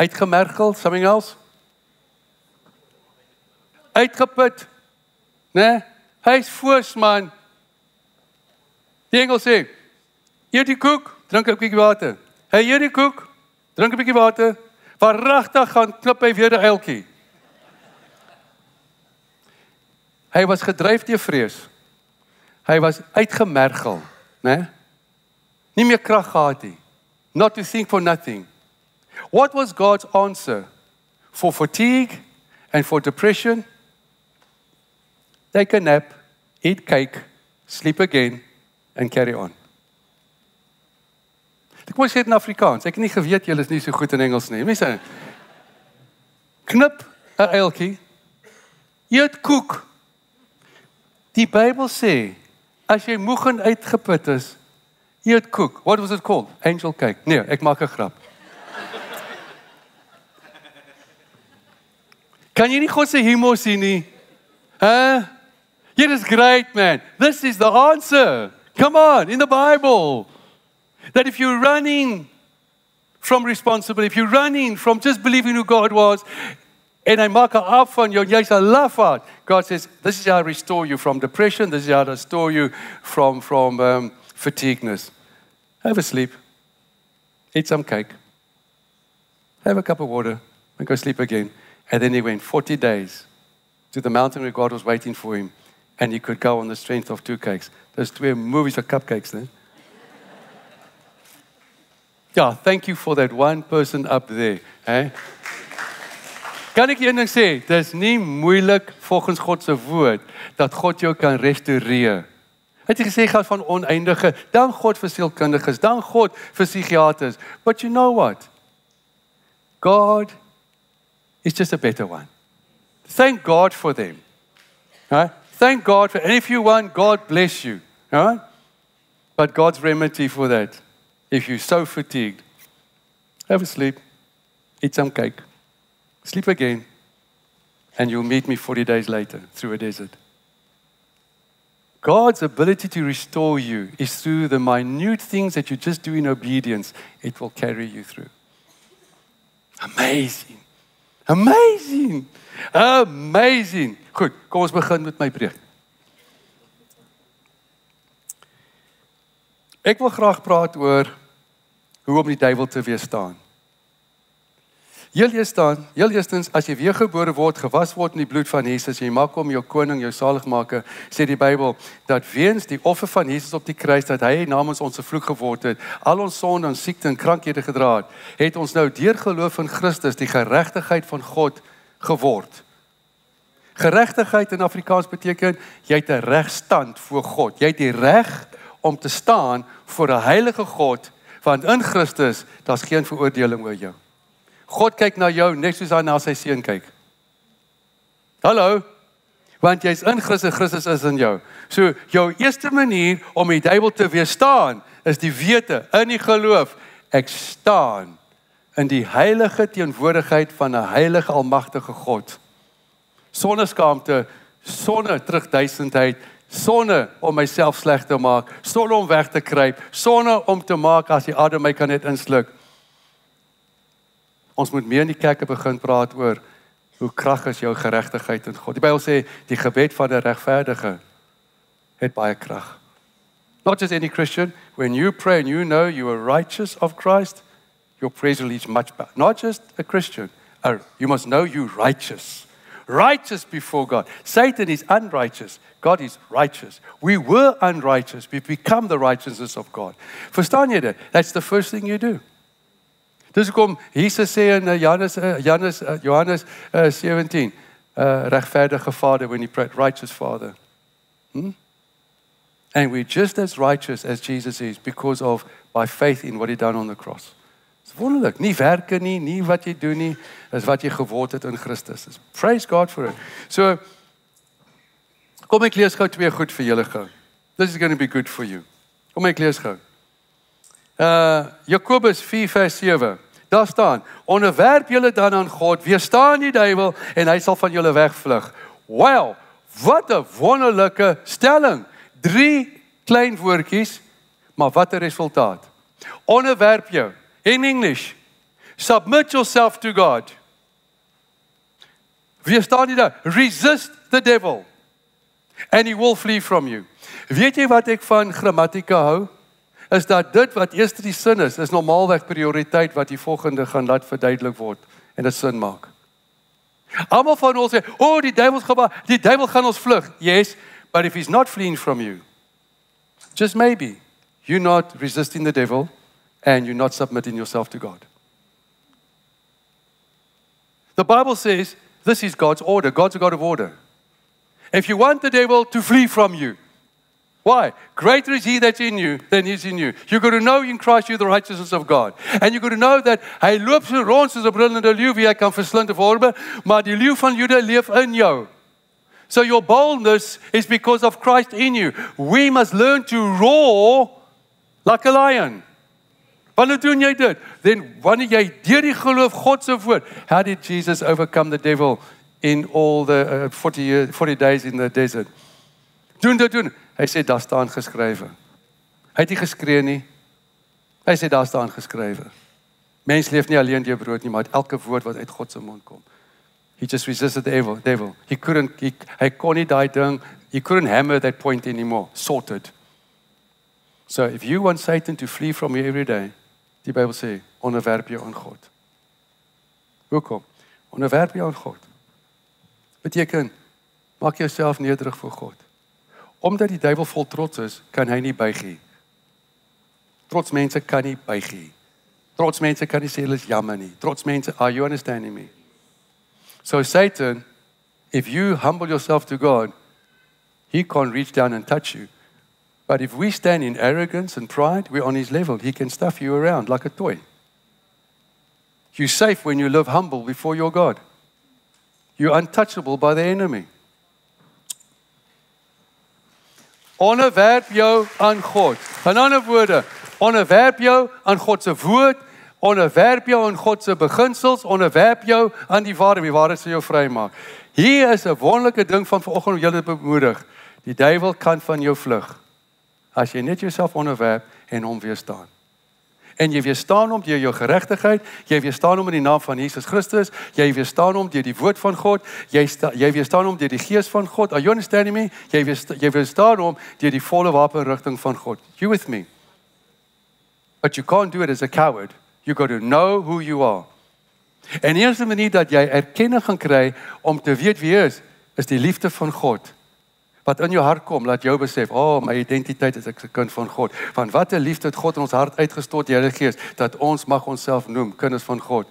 Uitgemergel, something else? Uitgeput. Né? Nee? Hy's foos man. Die engel sê: "Eet die koek, drink 'n bietjie water." Hy eet die koek, drink 'n bietjie water. Verragtig gaan klip hy weer 'n uiltjie. Hy was gedryf deur vrees. Hy was uitgemergel, né? Nee? Nie meer krag gehad nie. Not to think for nothing. What was God's answer for fatigue and for depression? Take a nap, eat cake, sleep again and carry on. Ek moet sê in Afrikaans. Ek het nie geweet julle is nie so goed in Engels nie. Mense knip 'n uiltjie. Eet koek. Die Bybel sê as jy moeg en uitgeput is, eet koek. What was it called? Angel cake. Nee, ek maak 'n grap. Kan jy nie God se humor sien nie? Hæ? It is great man. This is the answer. Come on, in the Bible. That if you're running from responsibility, if you're running from just believing who God was, and I mark up on you, yes, I laugh out. God says, This is how I restore you from depression, this is how I restore you from, from um, fatigueness. Have a sleep, eat some cake, have a cup of water, and go sleep again. And then he went 40 days to the mountain where God was waiting for him, and he could go on the strength of two cakes. Those two movies are cupcakes then. Yeah, thank you for that one person up there. Eh? Kan ek een ding sê? Dis nie moeilik volgens God se woord dat God jou kan restoreer. Het jy gesê gaan van oneindige, dan God vir sielkundiges, dan God vir psigiaters. But you know what? God is just a better one. Thank God for them. Right? Thank God for and if you want God bless you. Right? But God's remedy for that if you're so fatigued, have a sleep, eat some cake, sleep again, and you'll meet me 40 days later through a desert. God's ability to restore you is through the minute things that you just do in obedience, it will carry you through. Amazing. Amazing. Amazing. Goed, kom ons begin met my preek. Ek wil graag praat oor hoe om die duiwel te weerstaan. Heel eers staan, heel eerstens as jy weergebore word, gewas word in die bloed van Jesus, jy maak hom jou koning, jou saligmaker, sê die Bybel dat weens die offer van Jesus op die kruis dat hy namens ons se vloek geword het, al ons sonde en siekte en krankhede gedra het, het ons nou deur geloof in Christus die geregtigheid van God geword. Geregtigheid in Afrikaans beteken jy het 'n regstand voor God. Jy het die reg om te staan voor 'n heilige God want in Christus daar's geen veroordeling oor jou. God kyk na jou net soos hy na sy seun kyk. Hallo. Want jy's in Christus, Christus is in jou. So jou eerste manier om die duiwel te weerstaan is die wete in die geloof ek staan in die heilige teenwoordigheid van 'n heilige almagtige God. Sonder skaamte, sonder terugduisendheid, sonder om myself sleg te maak, sonder om weg te kruip, sonder om te maak as die adem my kan net insluk. Ons moet meer in die kerke begin praat oor hoe krag is jou geregtigheid in God. Die Bybel sê die gebed van 'n regverdige het baie krag. Not just any Christian, when you pray and you know you are righteous of Christ, your praise will reach much better. Not just a Christian, uh, you must know you righteous. Righteous before God. Satan is unrighteous. God is righteous. We were unrighteous. We've become the righteousness of God. Verstaan jy dit? That's the first thing you do. Dis hoekom Jesus sê in uh, Johannes uh, Johannes uh, Johannes uh, 17, uh, regverdige Vader when he prayed righteous Father. Hmm? And we're just as righteous as Jesus is because of by faith in what he done on the cross. Dis wonderlik. Nie werke nie, nie wat jy doen nie, is wat jy geword het in Christus. Praise God for it. So kom ek lees gou twee goed vir julle gou. This is going to be good for you. Kom ek lees gou. Uh Jakobus 4 vers 7. Daar staan: "Onderwerp julle dan aan God, weerstaan die duiwel en hy sal van julle wegvlug." Wow, wat 'n wonderlike stelling. Drie klein woordjies, maar wat 'n resultaat. Onderwerp jou. In English, submit yourself to God. Weerstaan die duiwel. Resist the devil and he will flee from you. Weet jy wat ek van grammatika hou? Is dat dit wat eers die sin is, is normaalweg prioriteit wat die volgende gaan laat verduidelik word en dit sin maak. Almal van ons sê, "O, oh, die duiwel gaan die duiwel gaan ons vlug." Yes, but if he's not fleeing from you, just maybe you're not resisting the devil and you're not submitting yourself to God. The Bible says this is God's order. God's a God of order. If you want the devil to flee from you, Why? Greater is he that's in you than is in you. You've got to know in Christ you're the righteousness of God. And you've got to know that hy loop so rond soos 'n brullende leeu wie hy kan verslind of orbe, maar die leeu van Juda leef in jou. So your boldness is because of Christ in you. We must learn to roar like a lion. Wanneer doen jy dit? Then wanneer jy deur die geloof God se woord, how did Jesus overcome the devil in all the uh, 40 years, 40 days in the desert? Doen dit doen. Hy sê daar staan geskrywe. Hy het nie geskree nie. Hy sê daar staan geskrywe. Mens leef nie alleen deur brood nie, maar elke woord wat uit God se mond kom. He just resisted the devil. devil. He couldn't he, hy kon nie daai ding, he couldn't hammer that point anymore. Sorted. So if you want Satan to flee from you every day, die Bybel sê, onderwerp jou aan God. Hoekom? Onderwerp jou aan God. Beteken maak jouself nederig voor God. Omdat die duiwel vol trots is, kan hy nie buig. Trots mense kan nie buig nie. Trots mense kan nie sê hulle is jammer nie. Trots mense, are you understanding me? So Satan, if you humble yourself to God, he can't reach down and touch you. But if we stand in arrogance and pride, we're on his level. He can stuff you around like a toy. You're safe when you live humble before your God. You're untouchable by the enemy. Onderwerp jou aan God. In ander woorde, onderwerp jou aan God se woord, onderwerp jou aan God se beginsels, onderwerp jou aan die waarheid, die waarheid sal jou vrymaak. Hier is 'n wonderlike ding van vanoggend om julle te bemoedig. Die duiwel kan van jou vlug as jy net jouself onderwerp en hom weerstaan en jy weerstaan hom deur jou geregtigheid, jy weerstaan hom in die naam van Jesus Christus, jy weerstaan hom deur die woord van God, jy sta, jy weerstaan hom deur die gees van God. Are you understanding me? Jy weerstaan, jy weerstaan hom deur die volle wapenrigting van God. You with me? But you can't do it as a coward. You got to know who you are. En die enigste manier dat jy erkenning gaan kry om te weet wie jy is, is die liefde van God wat in jou hart kom, laat jou besef, "O, oh, my identiteit is ek 'n kind van God." Van watter liefde het God in ons hart uitgestort, die Heilige Gees, dat ons mag onsself noem kinders van God.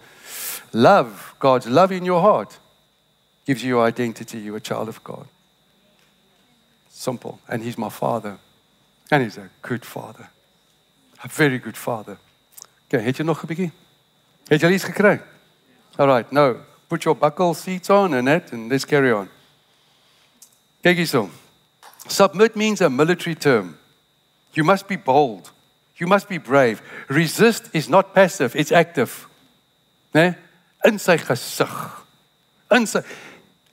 Love, God's love in your heart gives you your identity, you're a child of God. Simple, and he's my father. And he's a good father. A very good father. Okay, het jy nog 'n bietjie? Het jy iets gekry? All right, now put your buckle seats on and that and let's carry on. Hierso. Submit means a military term. You must be bold. You must be brave. Resist is not passive, it's active. né? In sy gesig. In sy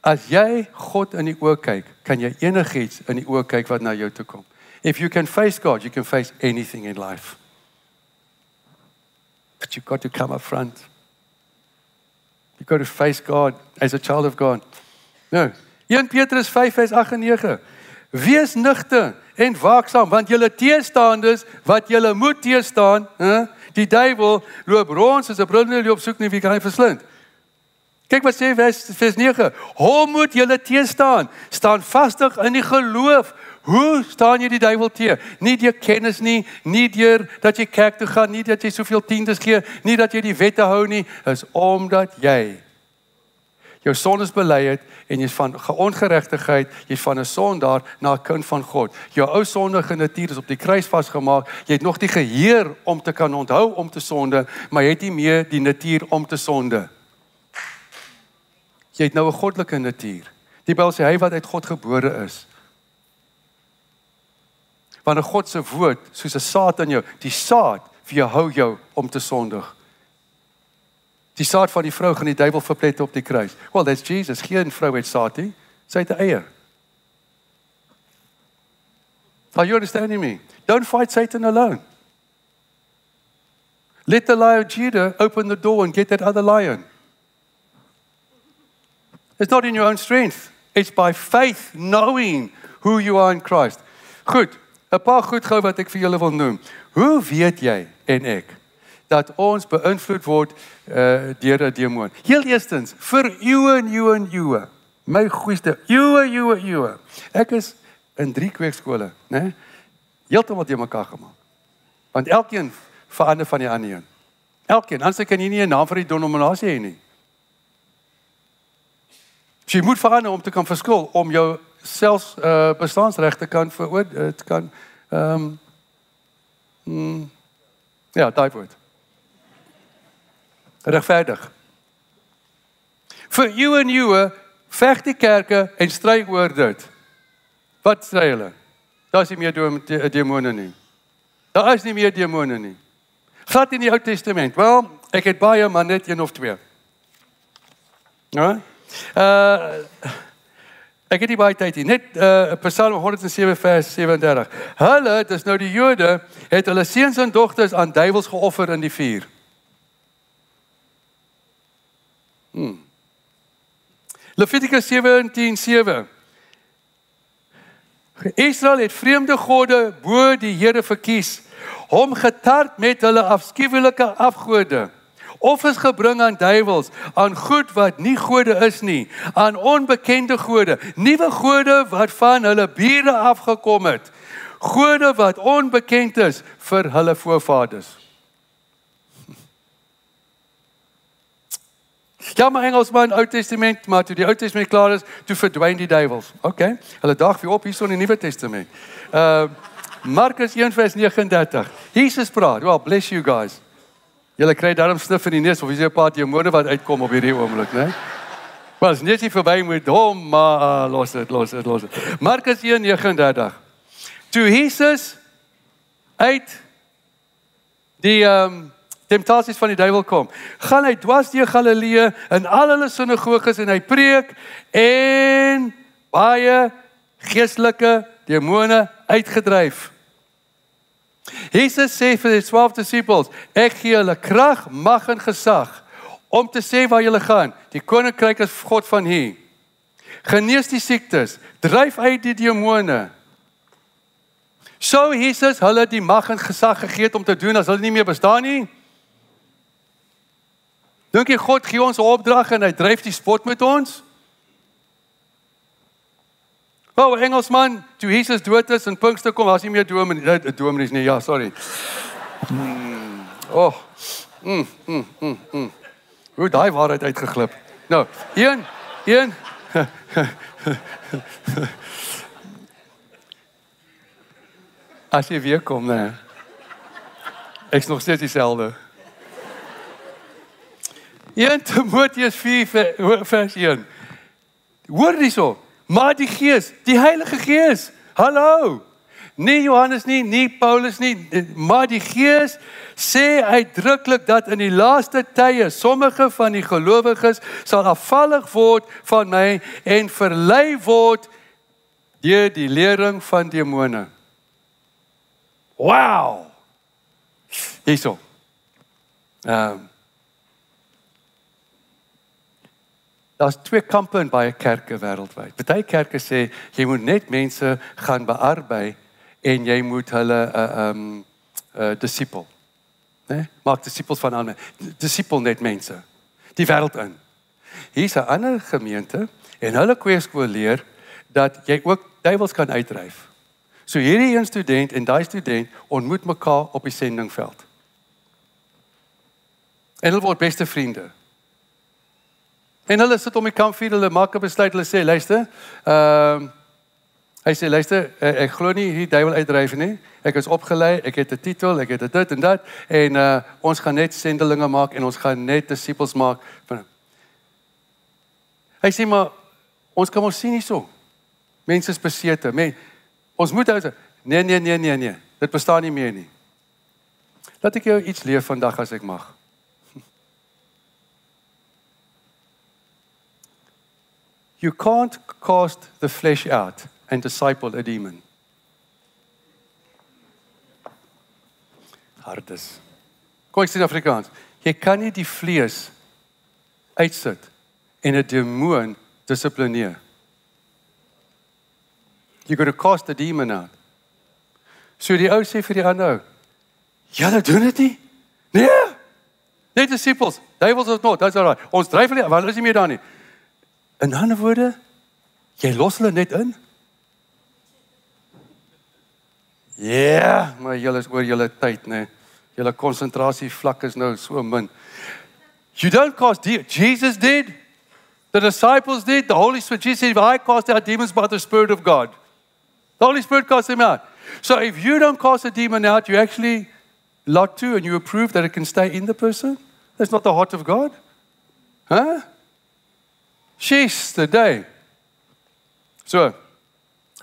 As jy God in die oë kyk, kan jy enigiets in die oë kyk wat na jou toe kom. If you can face God, you can face anything in life. But you've got to come up front. You've got to face God as a child of God. Nou, 1 Petrus 5 vers 8 en 9. Wees nugter en waaksaam want julle teestanders wat julle moet teestaan, hè? Die duiwel loop rond soos 'n brullende leeu op soek na wie kan hy verslind. Kyk wat sê vers vers 9. Hom moet julle teestaan. Staan vastig in die geloof. Hoe staan jy die duiwel te? Nie deur kennis nie, nie deur dat jy kerk toe gaan, nie dat jy soveel tiendes gee, nie dat jy die wette hou nie, is omdat jy jou sondes bely het en jy's van ongeregtigheid, jy's van 'n sondaar na 'n kind van God. Jou ou sondige natuur is op die kruis vasgemaak. Jy het nog die geheer om te kan onthou om te sonde, maar jy het nie meer die natuur om te sonde. Jy het nou 'n goddelike natuur. Die Bybel sê hy wat uit God gebore is, wanneer God se woord soos 'n saad in jou, die saad vir jou hou jou om te sondig. Die saad van die vrou gaan die duiwel verplet op die kruis. Well, that's Jesus. Geen vrou het saad nie. Sy het 'n eier. Are you understanding me? Don't fight Satan alone. Let the lion of Judah open the door and get that other lion. It's not in your own strength. It's by faith knowing who you are in Christ. Goed. 'n paar goed gou wat ek vir julle wil noem. Hoe weet jy en ek dat ons beïnvloed word uh deur 'n demoon? Heel eerstens, vir eeue en eeue en eeue. My goeie, eeue, eeue, eeue. Ek is in drie kweekskole, né? Heeltemal te mekaar gemaak. Want elkeen verander van die ander een. Elkeen, anders kan jy nie 'n naam vir die denominasie hê nie. Jy moet verander om te kan verskil om jou selfs uh bestaansregte kan veroor dit kan ehm um, mm, ja, daai woord. Regverdig. Vir you and you veg die kerke en stry oor dit. Wat stry hulle? Daar's nie meer demone nie. Daar is nie meer demone nie. Glad in die Ou Testament. Wel, ek het baie maar net een of twee. Ja? Uh Ek het nie baie tyd hier. Net uh Psalm 107 vers 37. Hulle, dis nou die Jode, het hulle seuns en dogters aan duiwels geoffer in die vuur. Hmm. Levitikus 17:7. Israel het vreemde gode bo die Here verkies, hom getart met hulle afskuwelike afgode offers gebring aan duiwels, aan goed wat nie gode is nie, aan onbekende gode, nuwe gode wat van hulle bure afgekom het, gode wat onbekend is vir hulle voorvaders. Ja, maar Engelsman, Ou Testament, maar toe die Ou Testament klaar is, toe verdwyn die duiwels. OK. Hulle dag weer op hier in die Nuwe Testament. Uh Markus 1:39. Jesus praat. Well, bless you guys. Julle kry darm snif in die neus of is jy 'n paar demone wat uitkom op hierdie oomblik, né? Maar as net nie verby met hom, maar uh, los dit, los dit, los dit. Markus 1:39. Toe Jesus uit die ehm um, temptasies van die duiwel kom, gaan hy dwars deur Galilea in al hulle sinagoges en hy preek en baie geestelike demone uitgedryf. Jesus sê vir die 12 disippels, ek gee julle krag, mag en gesag om te sê waar julle gaan. Die koninkryk is God van hier. Genees die siektes, dryf uit die demone. So Jesus hulle die mag en gesag gegee om te doen as hulle nie meer bestaan nie. Dink jy God gee ons 'n opdrag en hy dryf die spot met ons? Oh, Engelsman, toe Jesus dood is en Pinkster kom, was nie meer dominee, nee, dominees nie. Ja, sorry. Mm, oh. Mm, mm, mm, mm. Hoe daai waarheid uitgeglip. Nou, een, een. As jy weer kom, nee. Ek's nog steeds dieselfde. 1 Timoteus 4 vers 1. Hoor hierso. Maar die Gees, die Heilige Gees, hallo. Nie Johannes nie, nie Paulus nie, maar die Gees sê uitdruklik dat in die laaste tye sommige van die gelowiges sal afvallig word van my en verlei word deur die lering van demone. Wow. Hierso. Ehm um, Daar's twee kampe in baie kerke wêreldwyd. Party kerke sê jy moet net mense gaan bearbei en jy moet hulle 'n uh, eh, ehm um, uh, disipel. Né? Nee? Maak disipels van ander. Disipel net mense. Die wêreld in. Hier's 'n ander gemeente en hulle kweeskool leer dat jy ook duiwels kan uitdryf. So hierdie een student en daai student ontmoet mekaar op die sendingveld. En hulle word beste vriende. En hulle sit om die kampvuur, hulle maak 'n besluit, hulle sê, luister, ehm uh, hy sê luister, ek, ek glo nie hierdie duiwel uitdryf nie. Ek is opgelei, ek het 'n titel, ek het dit en dat en uh ons gaan net sendelinge maak en ons gaan net disippels maak van Hy sê maar ons kan ons sien hierso. Mense is besete. Men, ons moet ou sê, nee nee nee nee nee. Dit bestaan nie meer nie. Laat ek jou iets leer vandag as ek mag. You can't cast the flesh out and disciple a demon. Hardes. Kom ek sê in Afrikaans. Jy kan nie die vlees uitsit en 'n demoon dissiplineer. You got to cast the demon out. So die ou sê vir die ander ou: "Julle doen dit nie?" Nee. Net disciples. Devils is not. That's all right. Ons dryf hulle, want hulle is nie meer daar nie. In ander woorde, jy los hulle net in. Ja, yeah, maar julle is oor julle tyd, né? Julle konsentrasie vlak is nou so min. You don't cast de Jesus did. The disciples did. The Holy Spirit Jesus said, "I cast out demons by the Spirit of God." The Holy Spirit casts them out. So if you don't cast a demon out, you actually lot to and you approve that it can stay in the person. That's not the heart of God. Huh? She's the day. So,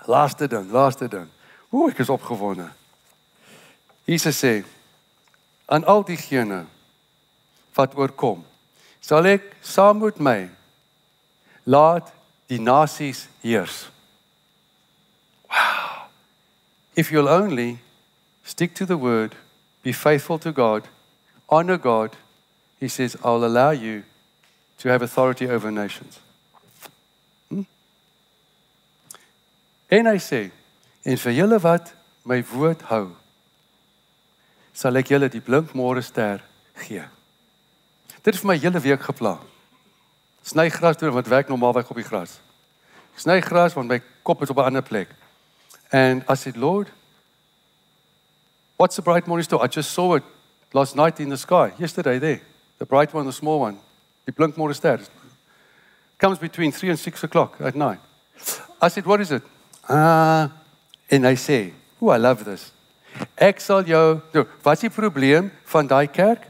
laaste ding, laaste ding. Hoe ek is opgewonde. Jesus sê aan al diegene wat oorkom, sal ek saam met my laat die nasies heers. Wow. If you'll only stick to the word, be faithful to God, honor God, he says, I'll allow you to have authority over nations. En hy sê en vir julle wat my woord hou sal ek julle die blink môre ster gee. Dit het vir my hele week gepla. Sny gras toe wat werk normaalweg op die gras. Sny gras want my kop is op 'n ander plek. And I said, Lord, what's the bright morning star? I just saw it last night in the sky, yesterday there. The bright one, the small one. Die blink môre ster. Comes between 3 and 6 o'clock at night. I said, what is it? Ah, en hy sê, "Oh, I love this." Ek sal jou, nou, wat is die probleem van daai kerk?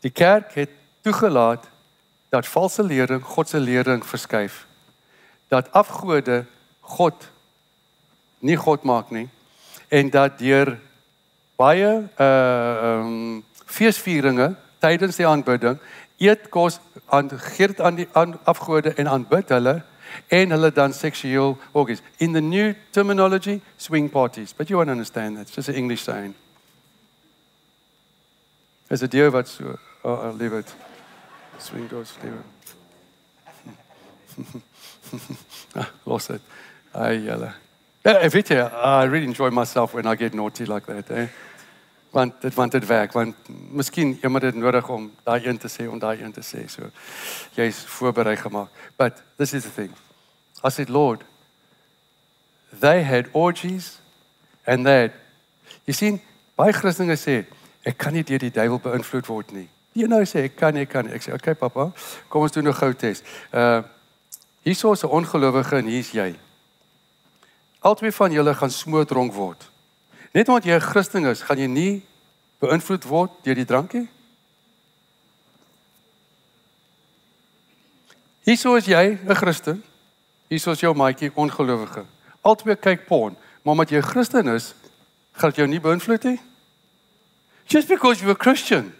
Die kerk het toegelaat dat valse lering God se lering verskuif. Dat afgode God nie God maak nie en dat deur baie uh um, feesvieringe tydens die aanbidding eet kos aan gee dit aan die aan afgode en aanbid hulle en hulle dan seksueel orgies. In the new terminology, swing parties. But you won't understand that. It's just an English saying. As a deer wat so, oh, I'll leave it. Swing doors, leave it. <laughs> ah, lost it. Ay, julle. Ja, weet jy, I really enjoy myself when I get naughty like that, eh? Want dit want dit werk want miskien jy moet dit nodig om daai een te sê om daai een te sê so jy's voorberei gemaak but this is the thing I said, Lord, they had orgies and that. Jy sien, baie Christene sê, ek kan nie deur die duiwel beïnvloed word nie. Die nou sê ek kan ek kan. Ek sê, "Oké, okay, pappa, kom ons doen 'n gou tes." Uh hierso is 'n ongelowige en hier's jy. Albei van julle gaan smootdronk word. Net omdat jy 'n Christen is, gaan jy nie beïnvloed word deur die drankie? Hierso is jy 'n Christen. Hier is jou maatjie ongelowige. Albei kyk porn. Maar omdat jy 'n Christen is, gaan dit jou nie beïnvloed nie. Just because you're a Christian,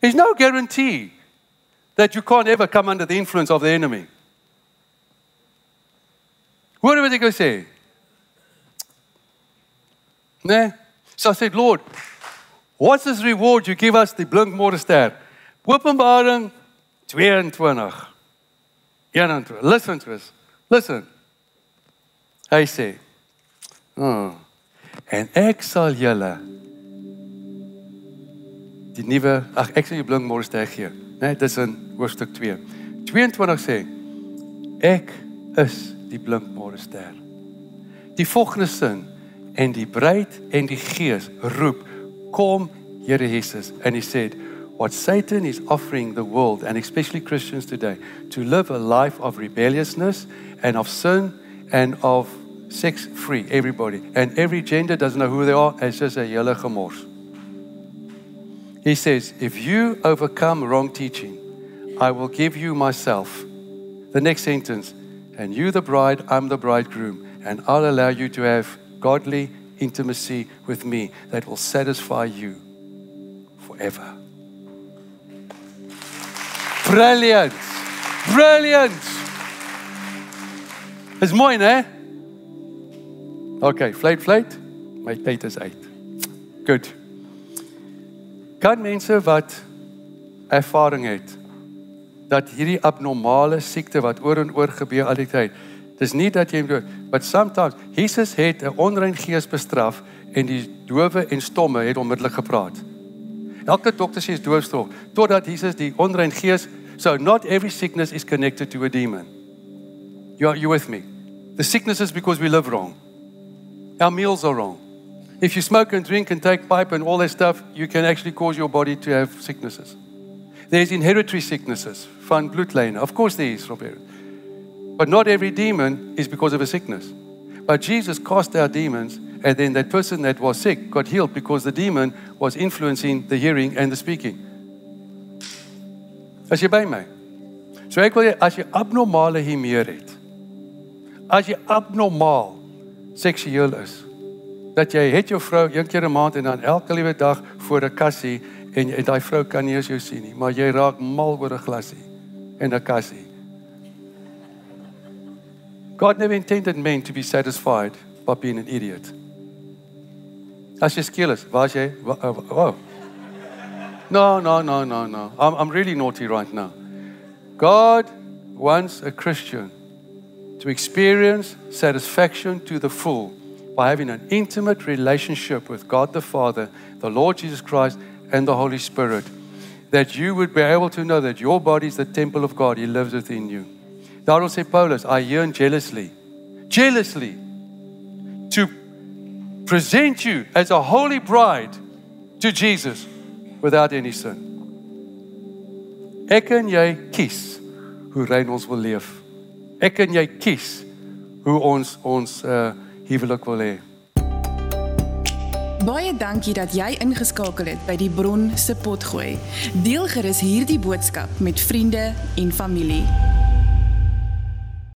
there's no guarantee that you can't ever come under the influence of the enemy. Hoor wat ek sê? Nee. So I said, Lord, what's this reward you give us the blinkmore ster? Openbaring 22. 21. Listen to us. Listen. Hy sê, "Oh, en ek sal julle die nuwe ag ek sal jou blinkmore ster gee." Né, nee, dis in hoofstuk 2. 22 sê, "Ek is die blinkmore ster." Die volgende sin en die bruid en die gees roep kom Here Jesus. And he said what Satan is offering the world and especially Christians today to live a life of rebelliousness and of sin and of sex free everybody. And every gender doesn't know who they are it's just a hele gemors. He says if you overcome wrong teaching I will give you myself. The next sentence and you the bride I'm the bridegroom and I'll allow you to have godly intimacy with me that will satisfy you forever. Brilliant. Brilliant. Is mooi, né? Okay, fluit fluit. My tyd is uit. Goed. Kan mense wat ervaring het dat hierdie abnormale siekte wat oor en oor gebeur al die tyd Dis nie dat jy but sometimes Jesus het 'n onrein gees bestraf en die dowe en stomme het onmiddellik gepraat. Elke dokter sê is doofstom totdat Jesus die onrein gees so not every sickness is connected to a demon. You are you with me? The sickness is because we live wrong. Our meals are wrong. If you smoke and drink and take pipe and all that stuff, you can actually cause your body to have sicknesses. There's inheritary sicknesses, van bloedlyne. Of course there is, Robert. But not every demon is because of a sickness. But Jesus cast out demons, and then that person that was sick got healed because the demon was influencing the hearing and the speaking. As jy by my. So ek wil jy as jy abnormale hiermeer het. As jy abnormaal seksueel is, dat jy het jou vrou een keer 'n maand en dan elke liewe dag voor 'n kassie en jy daai vrou kan nie eens jou sien nie, maar jy raak mal oor 'n glasie en 'n kassie. God never intended men to be satisfied by being an idiot. As jy skiel is, waar jy oh. No, no, no, no, no. I'm I'm really naughty right now. God wants a Christian to experience satisfaction to the full by having an intimate relationship with God the Father, the Lord Jesus Christ, and the Holy Spirit. That you would be able to know that your body is the temple of God, He lives within you. Daarom sê Paulus, I yearn jealously, jealously to present you as a holy bride to Jesus without any sin. Ek en jy kies hoe rein ons wil leef. Ek en jy kies hoe ons ons uh huwelik wil hê. Baie dankie dat jy ingeskakel het by die Bron se potgooi. Deel gerus hierdie boodskap met vriende en familie.